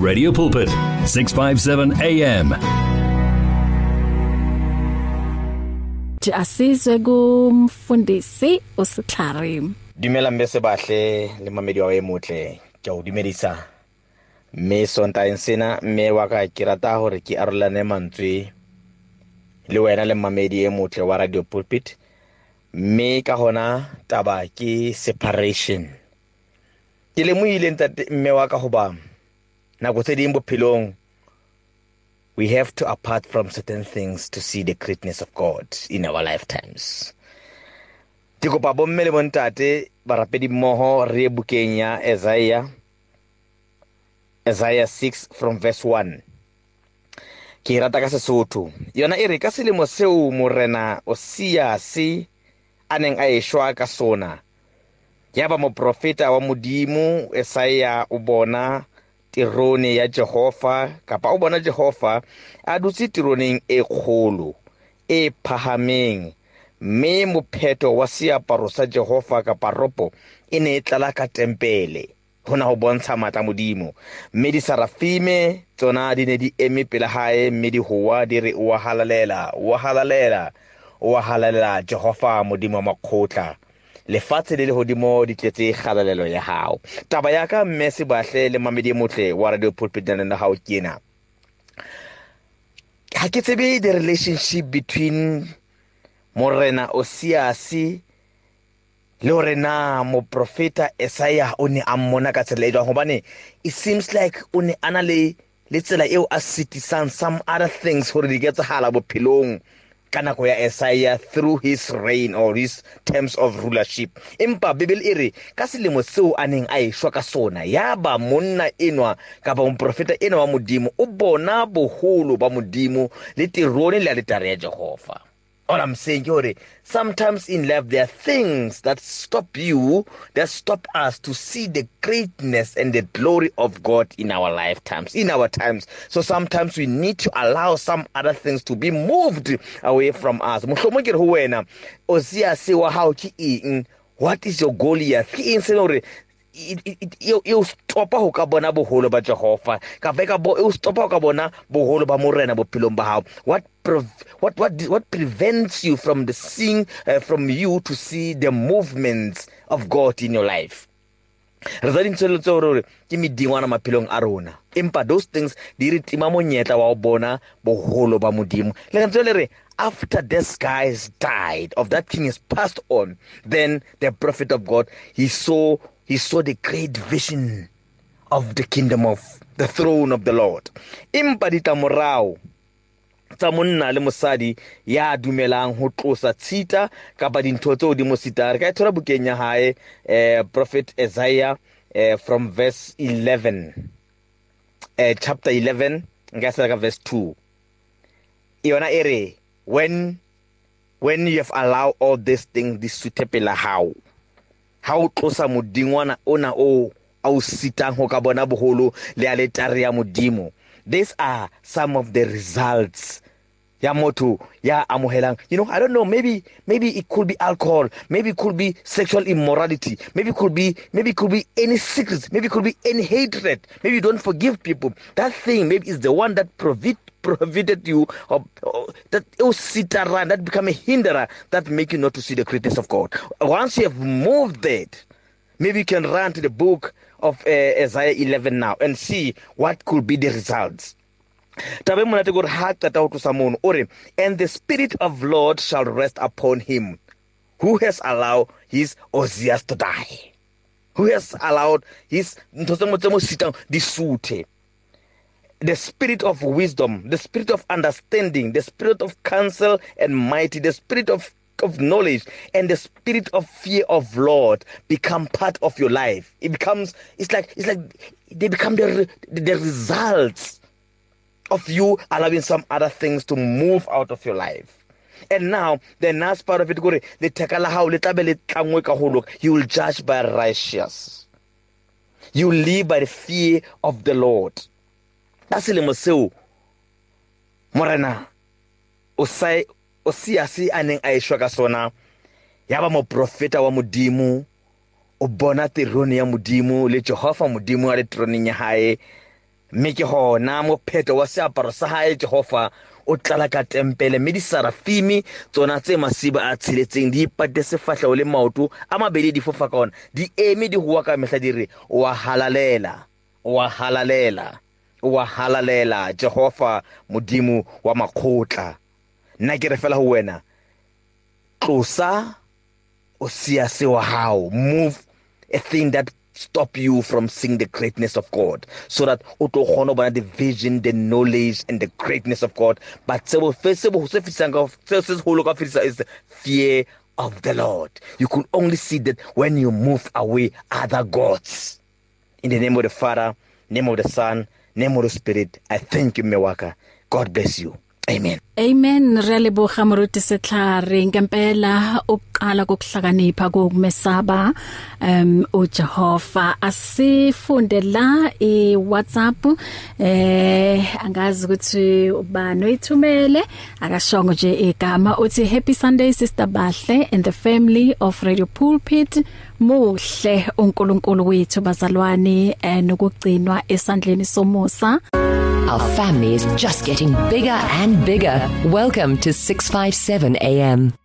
Radio Pulpit 657 AM asizwe kumfundisi usihlari. Dumela mme sebahle le mamedi wa emotle ke o dumedisa. Mme sontageng sena mme wa ka ke rata gore ke arolane mantswe le wena le mamedi e motle wa radio pulpit. Mme ka gona taba ke separation. Ke lemoile ntate mme wa ka goba nako tse ding bophelong we have to apart from certain things to see the greatness of God in our lifetimes. Ke kopa bomme le bontate barapedi mmoho re bukeng ya Isaiah Isaiah 6 from verse 1. Ke rata ka Sesotho. Yona e re ka selemo seo morena Osias a neng a eshwa ka sona. Yaba moprofeta wa modimo Isaiah o bona tirone ya Jehova kapa o bona Jehova a dutse tironeng e kgolo e phahameng. Mme mopheto wa seaparo sa Jehova kapa ropo e ne e tlala ka tempele. Hona ho bontsha matla modimo. Mme di sarafime tsona di ne di eme pele hae mme di hoa di re o halalela o halalela o halalela Jehova modimo wa makgotla. Lefatshe le lehodimo di tletse kgalalelo ya hao. Taba ya ka mme sebahle le mamedi motle wa radio pulpit la hao ke ena. Ha ke tsebe the relationship between morena osias le hore na moprofeta esaya o ne a mmona ka tsela e jwang? Hobane it seems like o ne a na le le tsela eo a sitisang some other things hore di ketsagala bophelong. Ka nako ya Isaiah through his reign or his terms of rulership. Empa bibele e re ka selemo seo a neng a eshwa ka sona ya ba monna enwa kapa moprofeta enwa wa modimo o bona boholo ba modimo le tirone le alitare ya jehova. All i'm saying ke sometimes in life there are things that stop you that stop us to see the greatness and the glory of god in our lifetimes in our times. So sometimes we need to allow some other things to be moved away from us. Mohlomong ke re ho wena o sia se wa hao ke eng? What is your goal here? Ke eng se e stopa ho ka bona boholo ba Jehova. Ka veka bo e stopa ho ka bona boholo ba morena bophelong ba hao. What what what what prevents you from the seeing uh, from you to see the movements of God in your life? Re tsa dintshwelelo tse gore ke medingwana maphelong a rona. Empa those things di re tima monyetla wa go bona boholo ba modimo. Le gantse le re after this guy has died of that king is passed on then the prophet of god he saw he saw the great vision of the kingdom of the throne of the Lord. Impa ditamorao tsa monna le mosadi ya dumelang ho tlosa tshita kapa dintho tseo di mo sitare ka thola bukeng ya hae eh prophet Isaiah eh, from verse 11 eh chapter 11 ngasa ka verse 2 iona ere when when you have allowed all these things this suitable how? Ha o tlosa modingwana ona o a o sitang ho ka bona boholo le a letare ya modimo. These are some of the results ya motho ya amohelang you know i don't know maybe maybe it could be alcohol maybe it could be sexual immorality maybe it could be maybe it could be any secrets maybe it could be any hatred. Maybe you don't forgive people. That thing maybe is the one that provide prohibited you or, or that you sit around that become a hinderer that make you not to see the greatness of God. Once you have moved that maybe you can run to the book of uh, Isaiah 11 now and see what could be the results. Tabe monate gore ha qeta ho tlosa mono ore and the spirit of lord shall rest upon him who has allowed his osias to die who has allowed his ntho tse tse mo sitang di suthe the spirit of wisdom, the spirit of understanding, the spirit of counsel and mighty, the spirit of of knowledge and the spirit of fear of Lord become part of your life. It becomes it's like it's like they become the the results of you allowing some other things to move out of your life. And now the last part of it gore le thekala hao le tlabe le tlangwe ka ho loka you will judge by righteous. You live by the fear of the Lord. ka selemo seo morena o sai o siase a neng a eshwa ka sona ya ba moprofeta wa modimo o bona tirone ya modimo le Jehova modimo a le troneng ya hae mme ke gona mopheto wa seaparo sa hae jehova. O tlala ka tempele mme disarafimi tsona tse masiba a tsheletseng di ipate sefatlhego le maoto a mabedi di fofa ka ona. Di eme di goa ka mehla di re wa halalela wa halalela wa halalela jehova modimo wa makgotla. Nna ke re fela go wena tlosa o sia se wa hao. Move a thing that stop you from seeing the greatness of God so that o tlo kgona bona the vision the knowledge and the greatness of God. But se bo se bo se fitsang ka se se holo ka fitsa is fear of the Lord. You can only see that when you move away other gods. In the name of the Father name of the Son name of the Spirit I thank you Mewaka. God bless you. Amen. Amen. Rele boga moruti setlhare ngempela ukuqala kokuhlakanipha kokumesaba um uJehova asifunde la e WhatsApp eh angazi ukuthi ubani oyithumele akashongo nje igama uthi happy sunday sister Bahle and the family of Radio Pulpit muhle uNkulunkulu wethu bazalwane eh, nokugcinwa esandleni somusa Our family is just getting bigger and bigger. Welcome to 657 AM.